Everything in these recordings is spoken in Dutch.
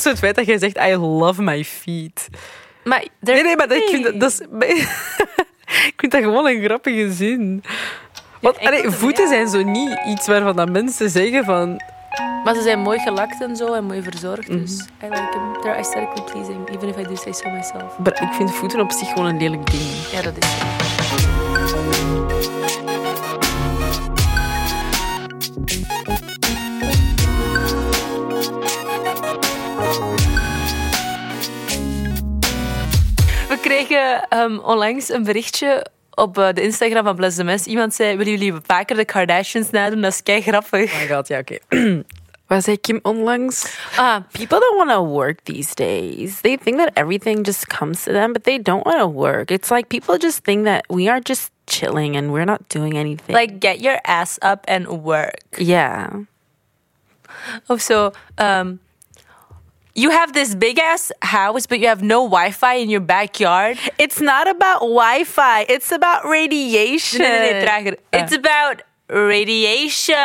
Zo het feit dat jij zegt, I love my feet. Maar Nee, nee, maar dat, ik, vind dat, dat is, ik vind dat gewoon een grappige zin. Want allee, het- voeten ja. zijn zo niet iets waarvan dat mensen zeggen van... Maar ze zijn mooi gelakt en zo en mooi verzorgd. Mhm. Dus I like them. They're aesthetically pleasing, even if I do say so myself. Maar ik vind voeten op zich gewoon een lelijk ding. Ja, dat is zo. Kregen ehm, onlangs een berichtje op eh, de Instagram van Bless the Mess. Iemand zei, willen jullie vaker de Kardashians nadoen? Dat is kei grappig. Oh my god, ja, oké. Wat zei Kim onlangs? Ah, People don't want to work these days. They think that everything just comes to them, but they don't want to work. It's like people just think that we are just chilling and we're not doing anything. like get your ass up and work. yeah. Of zo. Um, you have this big ass house, but you have no Wi-Fi in your backyard. It's not about Wi-Fi. It's about radiation. Trager. It's about radiation.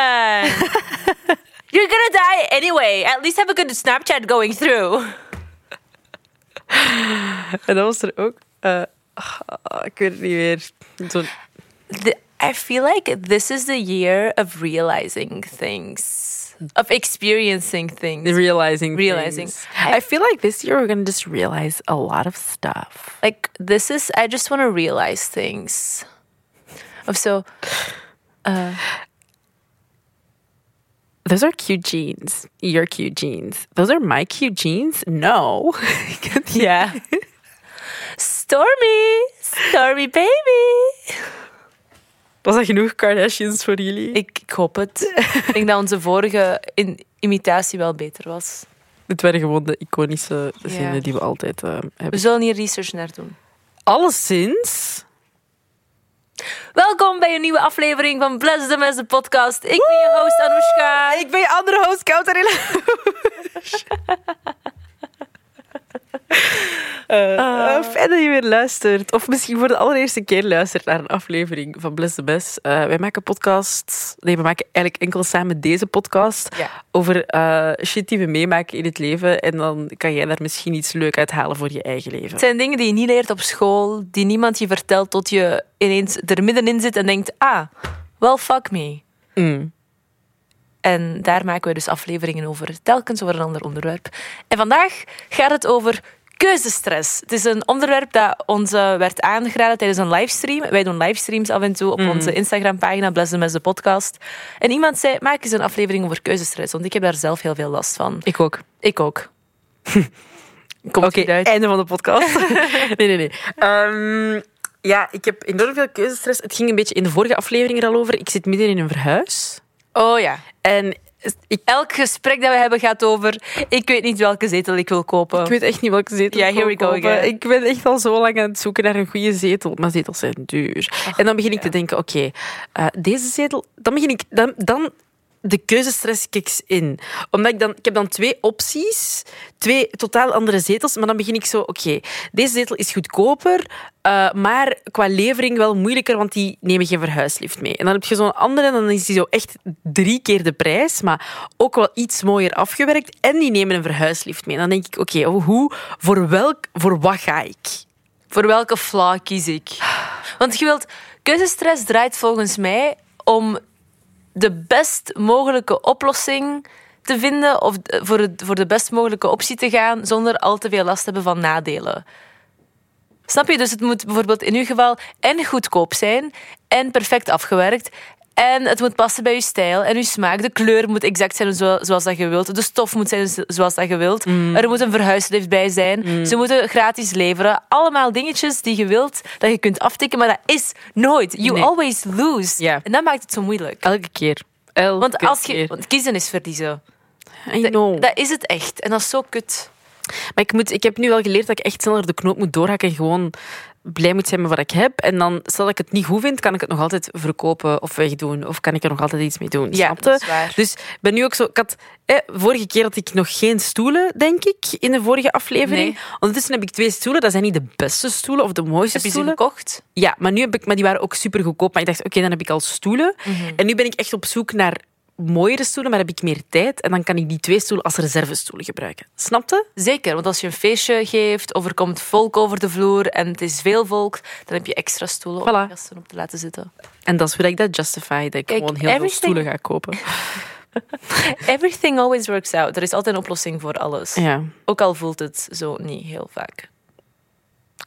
You're gonna die anyway. At least have a good Snapchat going through. En dat was er ook... eh, ah, ik weet het niet meer. Zo'n- I feel like this is the year of realizing things, of experiencing things. realizing Realizing. things. I feel like this year we're going to just realize a lot of stuff. like this is I just want to realize things. Of so uh, Those are cute jeans. Your cute jeans. Those are my cute jeans? No. yeah. Stormy, Stormy baby. Was dat genoeg Kardashians voor jullie? Ik, ik hoop het. ik denk dat onze vorige in, imitatie wel beter was. Het waren gewoon de iconische Ja. zinnen die we altijd eh, We hebben. zullen hier research naar doen. Alleszins... Welkom bij een nieuwe aflevering van Bless the Mess, de podcast. Ik ben je host Anoushka. Ik ben je andere host, Kouterilla. Eh, fijn dat je weer luistert. Of misschien voor de allereerste keer luistert naar een aflevering van Bless the Best. Eh, wij maken podcasts. Nee, we maken eigenlijk enkel samen deze podcast. Ja. Over eh, shit die we meemaken in het leven. En dan kan jij daar misschien iets leuk uit halen voor je eigen leven. Het zijn dingen die je niet leert op school, die niemand je vertelt tot je ineens er middenin zit en denkt, ah, well fuck me. Mm. En daar maken we dus afleveringen over, telkens over een ander onderwerp. En vandaag gaat het over keuzestress. Het is een onderwerp dat ons werd aangeraden tijdens een livestream. Wij doen livestreams af en toe op onze Instagram-pagina, Bless the Mess, de podcast. En iemand zei, maak eens een aflevering over keuzestress, want ik heb daar zelf heel veel last van. Ik ook. Ik ook. Komt Oké, uit. einde van de podcast. nee, nee, nee. Ehm, ja, ik heb enorm veel keuzestress. Het ging een beetje in de vorige aflevering er al over. Ik zit midden in een verhuis. Oh ja. En Elk gesprek dat we hebben gaat over, ik weet niet welke zetel ik wil kopen. ik weet echt niet welke zetel Ja, ik here wil we go kopen. again. Ik ben echt al zo lang aan het zoeken naar een goede zetel. Maar zetels zijn duur. en dan begin ik te denken, oké, eh, deze zetel... Dan begin ik... Dan, dan de keuzestress kicks in. Omdat ik dan... Ik heb dan twee opties. Twee totaal andere zetels. Maar dan begin ik zo, oké, deze zetel is goedkoper, eh, maar qua levering wel moeilijker, want die nemen geen verhuislift mee. En dan heb je zo'n andere, dan is die zo echt drie keer de prijs, maar ook wel iets mooier afgewerkt. En die nemen een verhuislift mee. En dan denk ik, oké, hoe, voor, welk, voor wat ga ik? Voor welke flaw kies ik? Want je wilt... Keuzestress draait volgens mij om de best mogelijke oplossing te vinden of voor, het, voor de best mogelijke optie te gaan zonder al te veel last te hebben van nadelen. Snap je? Dus het moet bijvoorbeeld in uw geval en goedkoop zijn en perfect afgewerkt. En het moet passen bij je stijl en je smaak. De kleur moet exact zijn zo- zoals dat je wilt. De stof moet zijn zo- zoals dat je wilt. Er moet een verhuislift bij zijn. Ze moeten gratis leveren. Allemaal dingetjes die je wilt, dat je kunt aftikken. Maar dat is nooit. You Nee. always lose. En dat maakt het zo moeilijk. Elke keer. Elke Want, als je, keer. want kiezen is verliezen. I know. Dat is het echt. En dat is zo kut. Maar ik, moet, ik heb nu wel geleerd dat ik echt sneller de knoop moet doorhakken en gewoon blij moet zijn met wat ik heb. En dan, stel dat ik het niet goed vind, kan ik het nog altijd verkopen of wegdoen. Of kan ik er nog altijd iets mee doen. Ja, snap je? dat is waar. Dus ik ben nu ook zo... Ik had, eh, vorige keer had ik nog geen stoelen, denk ik, in de vorige aflevering. Nee. Ondertussen heb ik twee stoelen. Dat zijn niet de beste stoelen of de mooiste Heb je ze stoelen. gekocht? Ja, maar, nu heb ik, maar die waren ook super goedkoop. Maar ik dacht, oké, dan heb ik al stoelen. Mhm. En nu ben ik echt op zoek naar mooiere stoelen, maar heb ik meer tijd. En dan kan ik die twee stoelen als reservestoelen gebruiken. Snapte? Zeker, want als je een feestje geeft of er komt volk over de vloer en het is veel volk, dan heb je extra stoelen om Voilà. de gasten op te laten zitten. En dat is hoe ik dat justify. Dat ik Kijk, gewoon heel veel stoelen ga kopen. Everything always works out. Er is altijd een oplossing voor alles. Ja, Ook al voelt het zo niet heel vaak.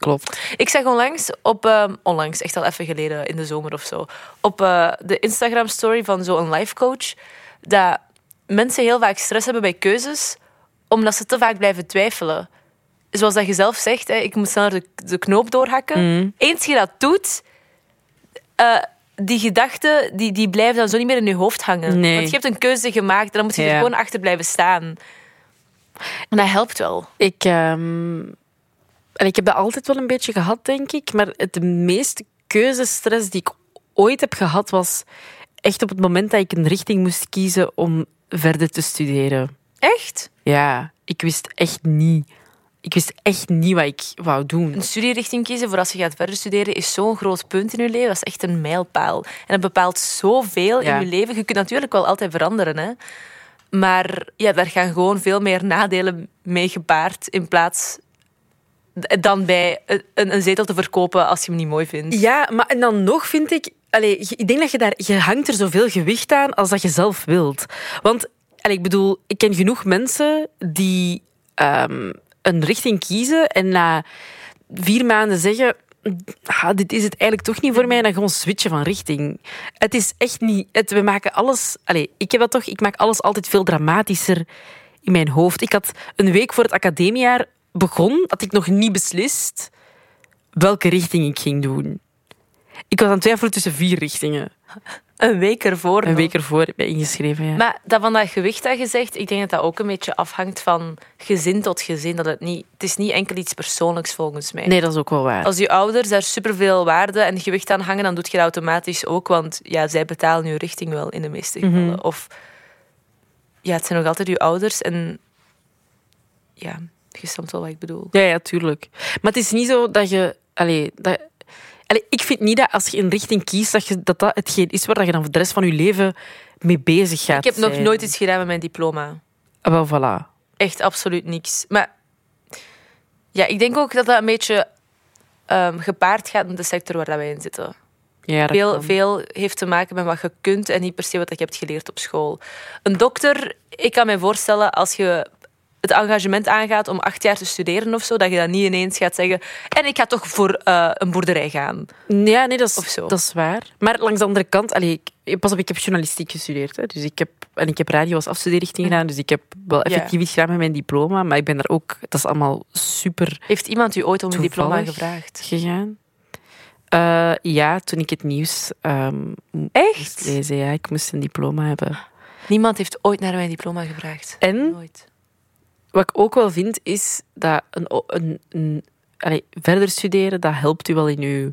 Klopt. Ik zag onlangs op, ehm, onlangs, echt al even geleden in de zomer of zo, op eh, de Instagram story van zo'n life coach, dat mensen heel vaak stress hebben bij keuzes, omdat ze te vaak blijven twijfelen. Zoals dat je zelf zegt, hè, ik moet sneller de, de knoop doorhakken. Eens je dat doet, eh, die gedachten die, die blijven dan zo niet meer in je hoofd hangen. Nee. Want je hebt een keuze gemaakt en dan moet je er gewoon achter blijven staan. En dat helpt wel. Ik, ehm, en ik heb dat altijd wel een beetje gehad, denk ik. Maar het de meeste keuzestress die ik ooit heb gehad, was echt op het moment dat ik een richting moest kiezen om verder te studeren. Echt? Ja, ik wist echt niet. Ik wist echt niet wat ik wou doen. Een studierichting kiezen voor als je gaat verder studeren is zo'n groot punt in je leven. Dat is echt een mijlpaal. En het bepaalt zoveel Ja. in je leven. Je kunt natuurlijk wel altijd veranderen, hè. Maar ja, daar gaan gewoon veel meer nadelen mee gepaard in plaats dan bij een, een zetel te verkopen als je hem niet mooi vindt. Ja, maar en dan nog vind ik... Allee, ik denk dat je daar... Je hangt er zoveel gewicht aan als dat je zelf wilt. Want, allee, ik bedoel, ik ken genoeg mensen die ehm, een richting kiezen en na vier maanden zeggen... Ah, dit is het eigenlijk toch niet voor mij. En dan gewoon switchen van richting. Het is echt niet... Het, we maken alles... Allee, ik heb dat toch... Ik maak alles altijd veel dramatischer in mijn hoofd. Ik had een week voor het academiejaar begon, had ik nog niet beslist welke richting ik ging doen. Ik was aan het twijfelen tussen vier richtingen. Een week ervoor. Een nog. week ervoor heb ik ingeschreven. Ja. Maar dat van dat gewicht dat je zegt, ik denk dat dat ook een beetje afhangt van gezin tot gezin. Dat het, niet, het is niet enkel iets persoonlijks volgens mij. Nee, dat is ook wel waar. Als je ouders daar superveel waarde en gewicht aan hangen, dan doe je dat automatisch ook. Want ja, zij betalen je richting wel in de meeste gevallen. Mhm. Of ja, het zijn nog altijd je ouders. En ja, je snapt wel wat ik bedoel. Ja, ja, tuurlijk. Maar het is niet zo dat je... Allee, dat, allee, ik vind niet dat als je een richting kiest, dat je, dat, dat hetgeen is waar je dan voor de rest van je leven mee bezig gaat Ik heb nog nooit iets gedaan met mijn diploma. Ah, wel, voilà. Echt absoluut niks. Maar ja, ik denk ook dat dat een beetje ehm, gepaard gaat met de sector waar dat wij in zitten. Ja, Veel, kan. veel heeft te maken met wat je kunt en niet per se wat je hebt geleerd op school. Een dokter, ik kan me voorstellen als je het engagement aangaat om acht jaar te studeren of zo, dat je dan niet ineens gaat zeggen en ik ga toch voor eh, een boerderij gaan. Ja, nee, dat Of is, zo. dat is waar. Maar langs de andere kant, allee, ik, pas op, ik heb journalistiek gestudeerd. Hè, dus ik heb, en ik heb radio als afstudeerrichting gedaan. Dus ik heb wel Ja. effectief iets gedaan met mijn diploma. Maar ik ben daar ook... Dat is allemaal super Heeft iemand u ooit om een diploma gevraagd? gegaan. Eh, ja, toen ik het nieuws moest Echt? lezen. Ja, ik moest een diploma hebben. Niemand heeft ooit naar mijn diploma gevraagd. En Nooit. Wat ik ook wel vind, is dat een, een, een, allee, verder studeren, dat helpt u wel in uw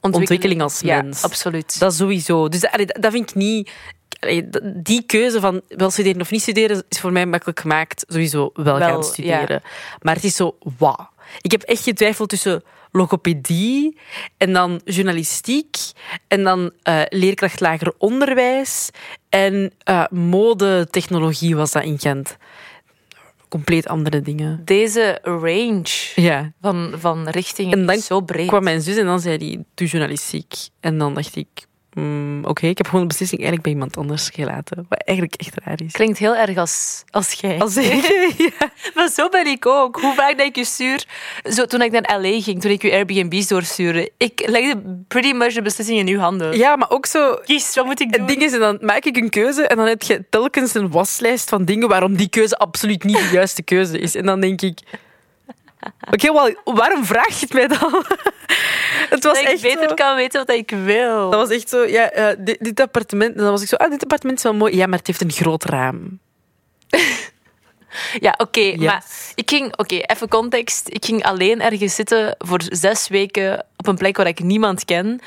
ontwikkeling als ja, mens. absoluut. Dat sowieso. Dus allee, dat, vind ik niet... allee, die keuze van wel studeren of niet studeren is voor mij makkelijk gemaakt. Sowieso wel, Wel, gaan studeren. Maar het is zo, wauw. Ik heb echt getwijfeld tussen logopedie en dan journalistiek en dan eh, leerkracht lager onderwijs en eh modetechnologie was dat in Gent. Compleet andere dingen. Deze range Ja. van, van richtingen En dan is zo breed. kwam mijn zus en dan zei die, doe journalistiek. En dan dacht ik, mm, oké, ik heb gewoon de beslissing eigenlijk bij iemand anders gelaten. Wat eigenlijk echt raar is. Klinkt heel erg als, als jij. Als ik, ja. Maar zo ben ik ook. Hoe vaak dat ik je stuur... Zo, toen ik naar L.A. ging, toen ik je Airbnb's doorstuurde, ik legde pretty much de beslissing in uw handen. ja, maar ook zo... Kies, wat moet ik doen? Het ding is, en dan maak ik een keuze en dan heb je telkens een waslijst van dingen waarom die keuze absoluut niet de juiste keuze is. En dan denk ik... Oké, waarom vraag je het mij dan? het was dat ik echt beter zo- kan weten wat ik wil. Dat was echt zo, ja, eh, dit, dit appartement... En dan was ik zo, ah, dit appartement is wel mooi. Ja, maar het heeft een groot raam. Ja, oké, Yes. maar ik ging... Oké, even context. Ik ging alleen ergens zitten voor zes weken op een plek waar ik niemand ken.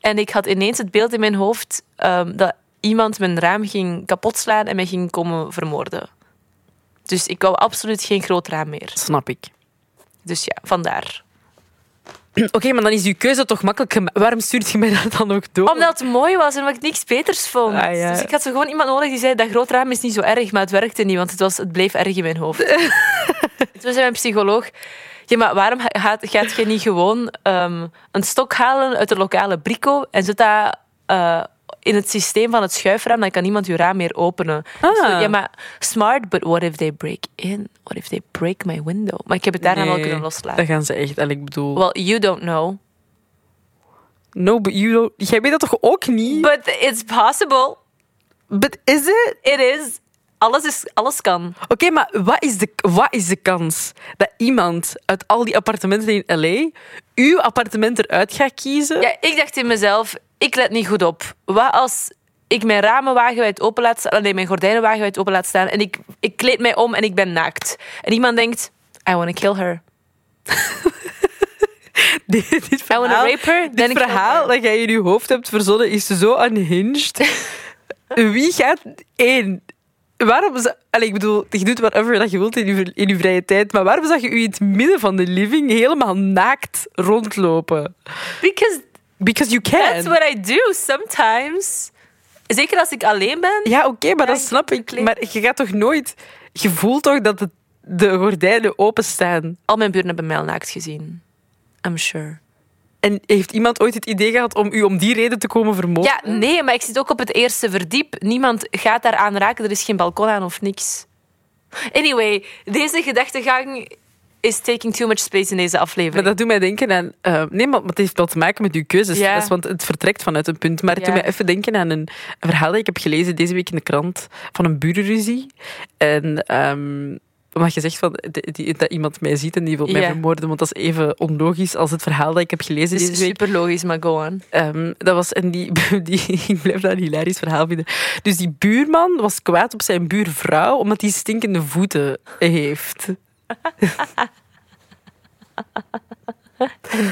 En ik had ineens het beeld in mijn hoofd ehm, dat iemand mijn raam ging kapotslaan en mij ging komen vermoorden. Dus ik wou absoluut geen groot raam meer. Snap ik. Dus ja, vandaar. Oké, maar dan is uw keuze toch makkelijk. Waarom stuurt je mij dat dan ook door? Omdat het mooi was en omdat ik niks beters vond. Ah, ja. Dus ik had zo gewoon iemand nodig die zei, dat groot raam is niet zo erg, maar het werkte niet, want het, was, het bleef erg in mijn hoofd. Toen zei mijn psycholoog, ja, maar waarom ga- gaat, gaat je niet gewoon ehm, een stok halen uit de lokale brico en zet dat eh, in het systeem van het schuifraam, dan kan niemand je raam meer openen. Ah. ja, maar smart, but what if they break in? What if they break my window? Maar ik heb het daarna wel kunnen Dat loslaten. gaan ze echt. En ik bedoel... Well, you don't know. no, but you don't... Jij weet dat toch ook niet? But it's possible. But is it? It is. Alles, is, alles kan. Oké, maar wat is, de, wat is de kans dat iemand uit al die appartementen in L.A. uw appartement eruit gaat kiezen? Ja, ik dacht in mezelf, ik let niet goed op. Wat als ik mijn ramen wagenwijd open laat staan, nee, mijn gordijnen wagenwijd open laat staan en ik, ik kleed mij om en ik ben naakt. En iemand denkt, I want to kill her. dit, dit I verhaal, want to rape her. dit verhaal dat jij in je hoofd hebt verzonnen is zo unhinged. Wie gaat één? Waarom zou... Allee, ik bedoel, je doet whatever dat je wilt in je, in je vrije tijd, maar waarom zag je u in het midden van de living helemaal naakt rondlopen? Because Because you can. that's what I do sometimes. Zeker als ik alleen ben. Ja, oké, maar dat snap ik. Maar je gaat toch nooit... Je voelt toch dat het, de gordijnen openstaan. Al mijn buren hebben mij al naakt gezien. I'm sure. En heeft iemand ooit het idee gehad om u om die reden te komen vermoorden? Ja, nee, maar ik zit ook op het eerste verdiep. Niemand gaat daar aan raken. Er is geen balkon aan of niks. Anyway, deze gedachtegang is taking too much space in deze Maar aflevering. dat doet mij denken aan... eh, nee, maar het heeft wel te maken met uw keuzes. Ja. Dat is- Want het vertrekt vanuit een punt. Maar het Ja. doet mij even denken aan een, een verhaal dat ik heb gelezen deze week in de krant van een burenruzie. En... ehm omdat je zegt van, die- dat iemand mij ziet en die wil mij vermoorden, want dat is even onlogisch als het verhaal dat ik heb gelezen Het is deze week. super logisch, maar go on. Ehm, dat was, en die, die, ik blijf dat een hilarisch verhaal vinden. Dus die buurman was kwaad op zijn buurvrouw omdat hij stinkende voeten heeft.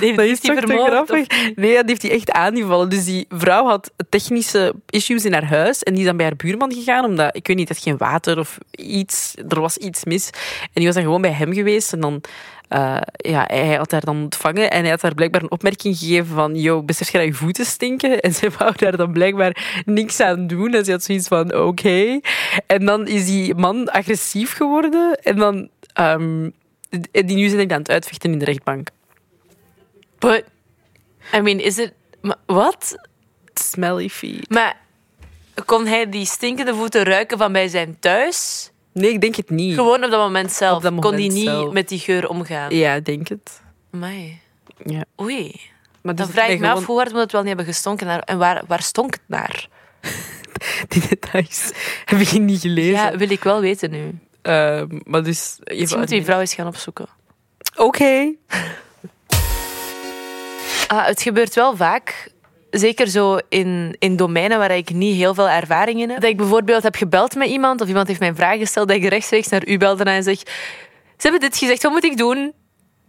Die Dat is die toch te grappig? of- Nee, dat heeft hij echt aangevallen. Dus die vrouw had technische issues in haar huis en die is dan bij haar buurman gegaan omdat, ik weet niet, dat geen water of iets, er was iets mis. En die was dan gewoon bij hem geweest en dan... eh, ja, hij had haar dan ontvangen en hij had haar blijkbaar een opmerking gegeven van yo, besef je dat je voeten stinken? En zij wou daar dan blijkbaar niks aan doen. En ze had zoiets van oké. En dan is die man agressief geworden en dan... ehm, die nu zijn die aan het uitvechten in de rechtbank. But, I mean, is it... maar Wat? Smelly feet. Maar kon hij die stinkende voeten ruiken van bij zijn thuis? Nee, ik denk het niet. Gewoon op dat moment zelf. Op dat kon hij moment niet zelf. met die geur omgaan? Ja, ik denk het. Amai. Ja. Oei. Maar Dan dus vraag ik me af hoe hard moet het wel niet hebben gestonken. Naar, en waar, waar stonk het naar? Die details heb ik niet gelezen. Ja, wil ik wel weten nu. Ehm, maar dus... Misschien Even moet die vrouw eens gaan opzoeken. Oké. Ah, het gebeurt wel vaak, zeker zo in, in domeinen waar ik niet heel veel ervaring in heb. Dat ik bijvoorbeeld heb gebeld met iemand of iemand heeft mij een vraag gesteld dat ik rechtstreeks naar u belde en zeg ze hebben dit gezegd, wat moet ik doen?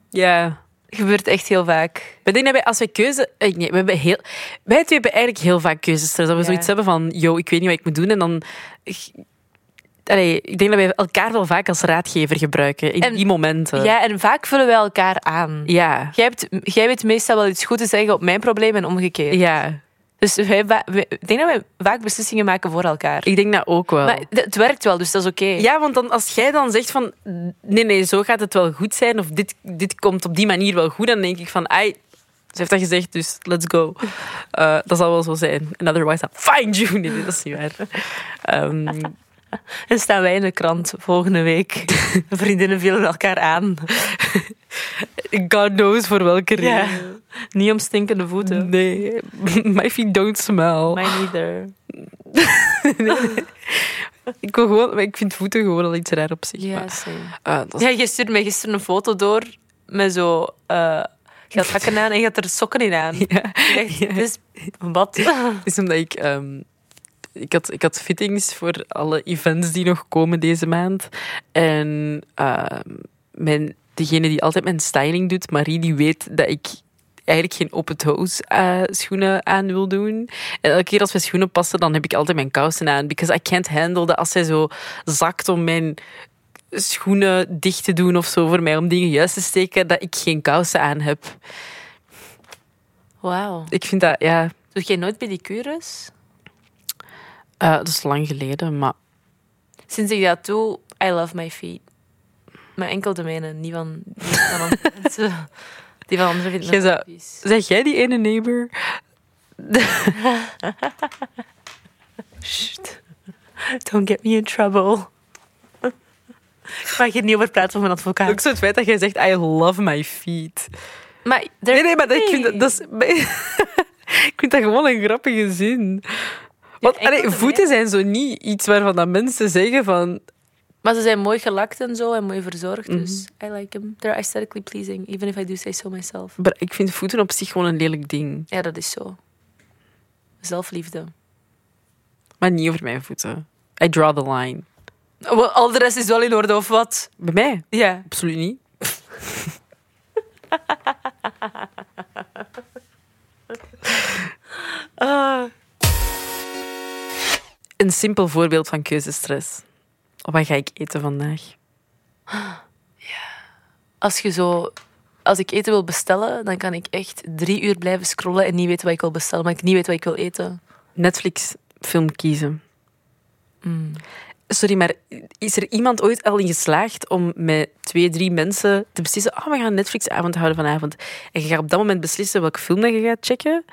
Ja. gebeurt echt heel vaak. Ik denk dat wij, als wij keuze... eh, Nee, we hebben heel, wij twee hebben eigenlijk heel vaak keuzestress. Dat we Ja. zoiets hebben van, yo, ik weet niet wat ik moet doen. En dan... Allee, ik denk dat wij elkaar wel vaak als raadgever gebruiken in En- die momenten. Ja, en vaak vullen wij elkaar aan. Ja. Jij, hebt, jij weet meestal wel iets goed te zeggen op mijn probleem en omgekeerd. Ja. Dus wij, wij- ik denk dat wij vaak beslissingen maken voor elkaar. Ik denk dat ook wel. Maar het werkt wel, dus dat is oké. Ja, want dan, als jij dan zegt van... Nee, nee, zo gaat het wel goed zijn. Of dit, dit komt op die manier wel goed. Dan denk ik van... Ai, ze heeft dat gezegd, dus let's go. Eh, dat zal wel zo zijn. En otherwise, you. Nee, nee, dat is niet waar. Ehm, En staan wij in de krant volgende week. Vriendinnen vielen elkaar aan. God knows voor welke reden. Ja. Niet om stinkende voeten. Nee, my feet don't smell. Mij neither. Ik, wil gewoon, ik vind voeten gewoon al iets raar op zich. Ja, maar, is- Ja, je stuurde mij gisteren een foto door met zo... eh je had hakken aan en je had er sokken in aan. ja. Is... Wat? Het is omdat ik... ehm, ik, had, ik had fittings voor alle events die nog komen deze maand. En ehm, mijn, degene die altijd mijn styling doet, Marie, die weet dat ik eigenlijk geen open toes eh, schoenen aan wil doen. En elke keer als wij schoenen passen, dan heb ik altijd mijn kousen aan. Because I can't handle dat als zij zo zakt om mijn schoenen dicht te doen of zo voor mij, om dingen juist te steken, dat ik geen kousen aan heb. Wauw. Ik vind dat, ja, Doe jij nooit pedicures? Eh, dat is lang geleden, maar Sinds ik dat doe, I love my feet. Maar enkel de mijne, niet van, niet van andere mensen. Die van anderen vinden zou- vies. zeg jij die ene neighbor? Don't get me in trouble. Ik mag hier niet over praten van mijn advocaat. Ook zo het feit dat jij zegt, I love my feet. Maar Nee, nee, maar dat, ik, vind dat, dat is, ik vind dat gewoon een grappige zin. Want allee, voeten zijn zo niet iets waarvan dat mensen zeggen van... Maar ze zijn mooi gelakt en zo en mooi verzorgd. Mhm. Dus I like them. They're aesthetically pleasing, even if I do say so myself. Maar ik vind voeten op zich gewoon een lelijk ding. Ja, dat is zo. Zelfliefde. Maar niet over mijn voeten. I draw the line. Al de rest is wel in orde, of wat? Bij mij? Ja. Absoluut niet. Ah. Een simpel voorbeeld van keuzestress. Wat ga ik eten vandaag? Als je zo... Als ik eten wil bestellen, dan kan ik echt drie uur blijven scrollen en niet weten wat ik wil bestellen, maar ik niet weet wat ik wil eten. Netflix film kiezen. Mm. Sorry, maar is er iemand ooit al in geslaagd om met twee, drie mensen te beslissen oh, we gaan een Netflix-avond houden vanavond. En je gaat op dat moment beslissen welke film dat je gaat checken.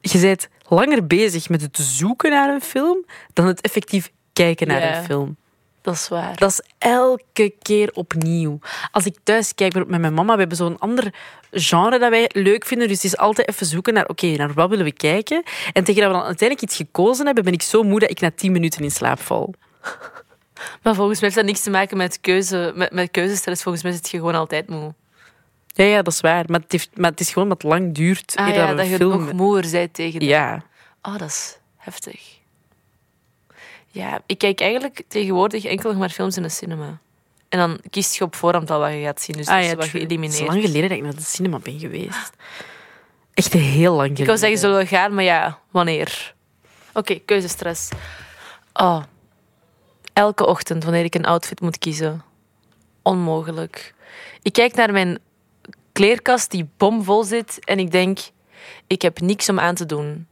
Je bent langer bezig met het zoeken naar een film dan het effectief kijken naar Ja. een film. Dat is waar. Dat is elke keer opnieuw. Als ik thuis kijk met mijn mama, we hebben zo'n ander genre dat wij leuk vinden. Dus het is altijd even zoeken naar, oké, naar wat willen we kijken? En tegen dat we dan uiteindelijk iets gekozen hebben, ben ik zo moe dat ik na tien minuten in slaap val. Maar volgens mij heeft dat niks te maken met, keuze, met, met keuzestress. Volgens mij zit je gewoon altijd moe. Ja, ja, dat is waar. Maar het, heeft, maar het is gewoon dat het lang duurt Ah ja, dat je nog moeer bent tegen Ja. Oh, dat is heftig. Ja, ik kijk eigenlijk tegenwoordig enkel nog maar films in de cinema. En dan kiest je op voorhand al wat je gaat zien. Dus dat is wat true. Het is geëlimineerd. lang geleden dat ik naar de cinema ben geweest. Echt heel lang geleden. Ik wou zeggen, zullen we gaan? Maar ja, wanneer? Oké, keuzestress. Oh. Elke ochtend wanneer ik een outfit moet kiezen. Onmogelijk. Ik kijk naar mijn kleerkast die bomvol zit en ik denk, ik heb niks om aan te doen.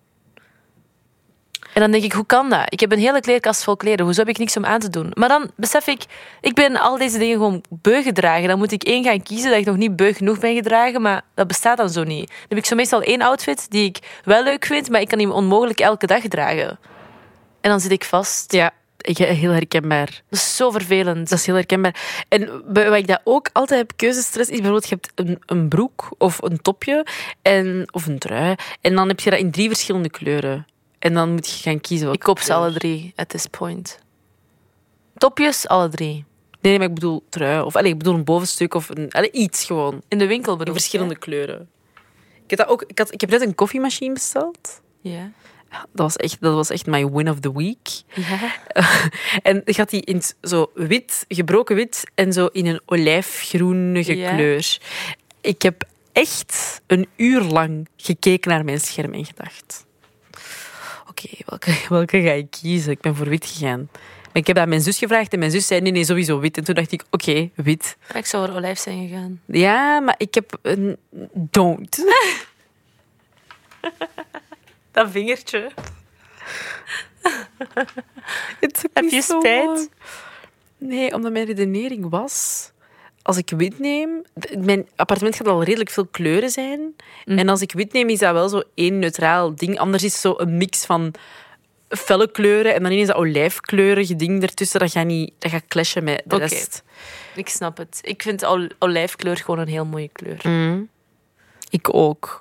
En dan denk ik, hoe kan dat? Ik heb een hele kleerkast vol kleren. Hoezo heb ik niks om aan te doen? Maar dan besef ik, ik ben al deze dingen gewoon beu gedragen. Dan moet ik één gaan kiezen dat ik nog niet beu genoeg ben gedragen, maar dat bestaat dan zo niet. Dan heb ik zo meestal één outfit die ik wel leuk vind, maar ik kan die onmogelijk elke dag dragen. En dan zit ik vast. Ja, heel herkenbaar. Dat is zo vervelend. Dat is heel herkenbaar. En bij wat ik dat ook altijd heb, keuzestress, is bijvoorbeeld, je hebt een, een broek of een topje en, of een trui. En dan heb je dat in drie verschillende kleuren. En dan moet je gaan kiezen. Ik koop ze alle drie, at this point. Topjes, alle drie. Nee, nee, maar ik bedoel trui. Of allee, ik bedoel een bovenstuk of een, allee, iets gewoon. In de winkel In bedoel verschillende kleuren. Ik heb, dat ook, ik, had, ik heb net een koffiemachine besteld. Ja. Dat was echt, dat was echt my win of the week. Ja. En ik had die in zo wit, gebroken wit en zo in een olijfgroenige Ja. kleur. Ik heb echt een uur lang gekeken naar mijn scherm en gedacht... Oké, welke, welke ga ik kiezen? Ik ben voor wit gegaan. Maar ik heb dat aan mijn zus gevraagd en mijn zus zei nee, nee, sowieso wit. En toen dacht ik, oké, wit. Ik zou voor olijf zijn gegaan. Ja, maar ik heb een... Don't. Dat vingertje. Heb je spijt? long. Nee, omdat mijn redenering was... Als ik wit neem... Mijn appartement gaat al redelijk veel kleuren zijn. Mhm. En als ik wit neem, is dat wel zo één neutraal ding. Anders is het zo een mix van felle kleuren en dan ineens dat olijfkleurige ding ertussen. Dat gaat, niet, dat gaat clashen met de rest. Ik snap het. Ik vind ol- olijfkleur gewoon een heel mooie kleur. Mhm. Ik ook.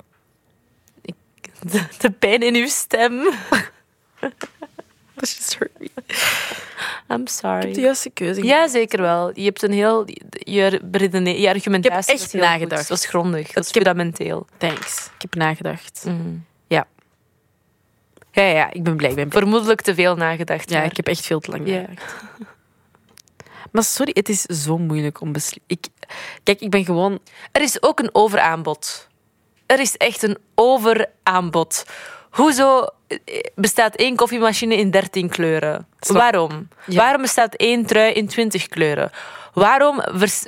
De, de pijn in uw stem. That just hurt me. Ik I'm heb de sorry. juiste keuze Ja, zeker wel. Je hebt een heel... Je, beredene- je argumentatie echt was heel nagedacht. Dat is grondig. Dat is Ik fundamenteel. Thanks. Ik heb nagedacht. Mm. Ja. Ja, ja, ik ben blij. Ik ben blij. Vermoedelijk te veel nagedacht. Ja, maar- ik heb echt veel te lang nagedacht. Maar sorry, het is zo moeilijk om beslissingen... Kijk, ik ben gewoon... Er is ook een overaanbod. Er is echt een overaanbod. Hoezo eh, bestaat één koffiemachine in 13 kleuren? Waarom? Ja. Waarom bestaat één trui in 20 kleuren? Waarom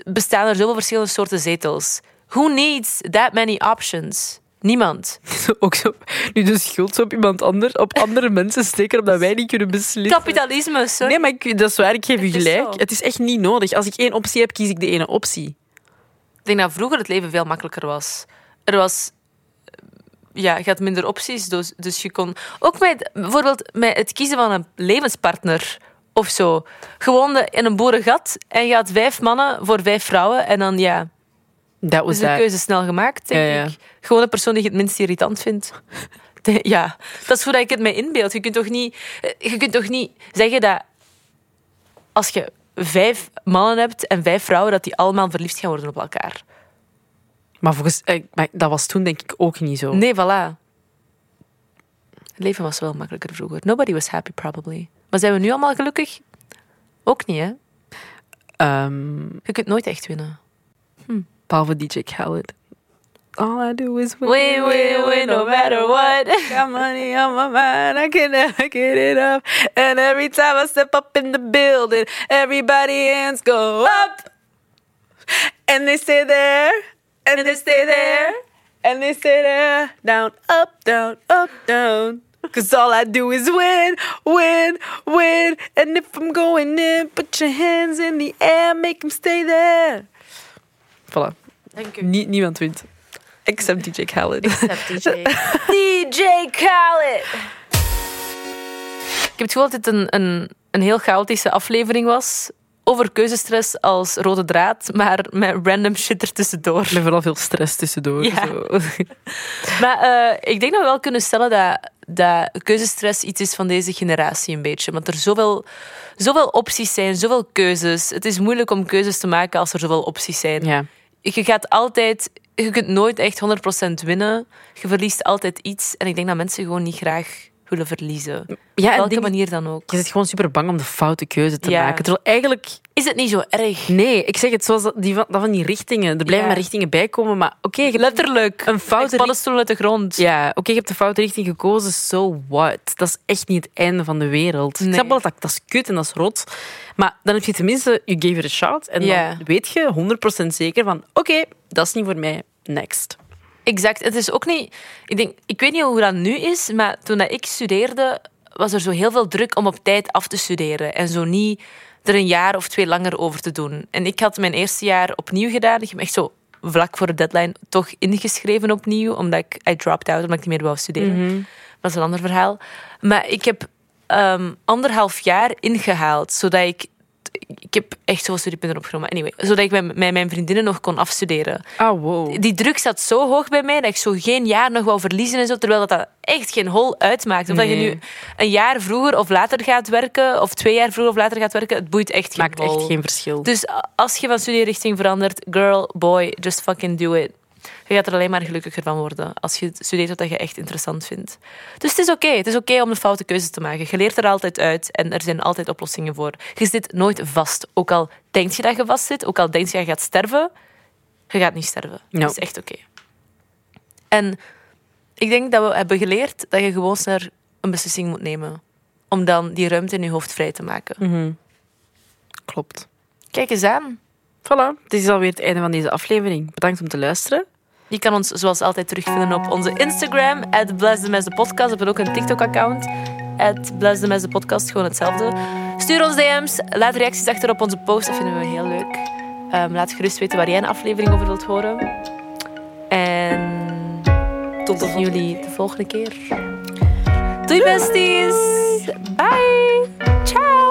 bestaan er zoveel verschillende soorten zetels? Who needs that many options? Niemand. Ook zo, nu de schuld zo op iemand anders, op andere mensen steken, omdat wij niet kunnen beslissen. Kapitalisme, sorry. Nee, maar ik, dat is waar, ik geef u is gelijk. Het is echt niet nodig. Als ik één optie heb, kies ik de ene optie. Ik denk dat vroeger het leven veel makkelijker was. Er was... Ja, je had minder opties, dus, dus je kon... Ook met, bijvoorbeeld met het kiezen van een levenspartner of zo. Je woonde in een boerengat en je had vijf mannen voor vijf vrouwen. En dan, ja, Dat was is de keuze snel gemaakt, denk Ja, ja. ik. Gewoon de persoon die je het minst irritant vindt. De- ja, dat is hoe ik het mij inbeeld. Je kunt toch niet, eh, je kunt toch niet zeggen dat als je vijf mannen hebt en vijf vrouwen, dat die allemaal verliefd gaan worden op elkaar. Maar, volgens, eh, maar dat was toen denk ik ook niet zo. Nee, voilà. Het leven was wel makkelijker vroeger. Nobody was happy, probably. Maar zijn we nu allemaal gelukkig? Ook niet, hè? Ehm, Je kunt nooit echt winnen. behalve DJ Khaled. All I do is win, Win, win, win, no matter what. Got money on my mind, I can never get it up. And every time I step up in the building, everybody hands go up. And they stay there, and they stay there, and they stay there, down, up, down, up, down. Cause all I do is win, win, win. And if I'm going in, put your hands in the air, make them stay there. Voilà. Dank u. Nie- niemand wint. Except DJ Khaled. Except DJ. DJ Khaled. Ik heb het gevoel dat dit een, een, een heel chaotische aflevering was. Over keuzestress als rode draad, maar met random shit ertussendoor. Met vooral veel stress tussendoor. Ja. Zo. Maar eh, ik denk dat we wel kunnen stellen dat, dat keuzestress iets is van deze generatie een beetje. Want er zoveel, zoveel opties zijn, zoveel keuzes. Het is moeilijk om keuzes te maken als er zoveel opties zijn. Ja. Je gaat altijd... Je kunt nooit echt 100% winnen. Je verliest altijd iets. En ik denk dat mensen gewoon niet graag willen verliezen. Ja, en Welke ding- manier dan ook. je zit gewoon super bang om de foute keuze te Ja. maken. Terwijl eigenlijk, Is het niet zo erg? nee, ik zeg het zoals dat, die van, dat van die richtingen. Er blijven Ja. maar richtingen bij komen, maar oké, Letterlijk. een foute paddenstoel uit de grond. Ja, oké, je hebt de foute richting gekozen, so what? Dat is echt niet het einde van de wereld. Nee. Ik snap wel dat dat is kut en dat is rot, maar dan heb je tenminste, you gave it a shot. En dan weet je 100% zeker van, oké, dat is niet voor mij, next. Exact. Het is ook niet... Ik, denk, ik weet niet hoe dat nu is, maar toen dat ik studeerde, was er zo heel veel druk om op tijd af te studeren. En zo niet er een jaar of twee langer over te doen. En ik had mijn eerste jaar opnieuw gedaan. Ik heb echt zo vlak voor de deadline toch ingeschreven opnieuw, omdat ik I dropped out, omdat ik niet meer wou studeren. Dat is een ander verhaal. Maar ik heb ehm, anderhalf jaar ingehaald, zodat ik... Ik heb echt zoveel studiepunten opgenomen. Anyway, zodat ik met, mijn vriendinnen nog kon afstuderen Ah, wow. die druk zat zo hoog bij mij dat ik zo geen jaar nog wou verliezen en zo, terwijl dat, dat echt geen hol uitmaakt. Of dat je nu een jaar vroeger of later gaat werken, of twee jaar vroeger of later gaat werken, het boeit echt geen Maakt echt geen verschil. Dus als je van studierichting verandert, girl, boy, just fucking do it. Je gaat er alleen maar gelukkiger van worden als je studeert wat je echt interessant vindt. Dus het is oké. Het is oké om de foute keuzes te maken. Je leert er altijd uit en er zijn altijd oplossingen voor. Je zit nooit vast. Ook al denk je dat je vast zit, ook al denk je dat je gaat sterven, je gaat niet sterven. No. Dat is echt oké. En ik denk dat we hebben geleerd dat je gewoon sneller een beslissing moet nemen. Om dan die ruimte in je hoofd vrij te maken. Mhm. Klopt. Kijk eens aan. Voilà, dit is alweer het einde van deze aflevering. Bedankt om te luisteren. Je kan ons zoals altijd terugvinden op onze Instagram, at Podcast. We hebben ook een TikTok-account, at Podcast, gewoon hetzelfde. Stuur ons DM's, laat reacties achter op onze post, dat vinden we heel leuk. Ehm, laat gerust weten waar jij een aflevering over wilt horen. En tot de jullie de volgende keer. Doei besties! Bye!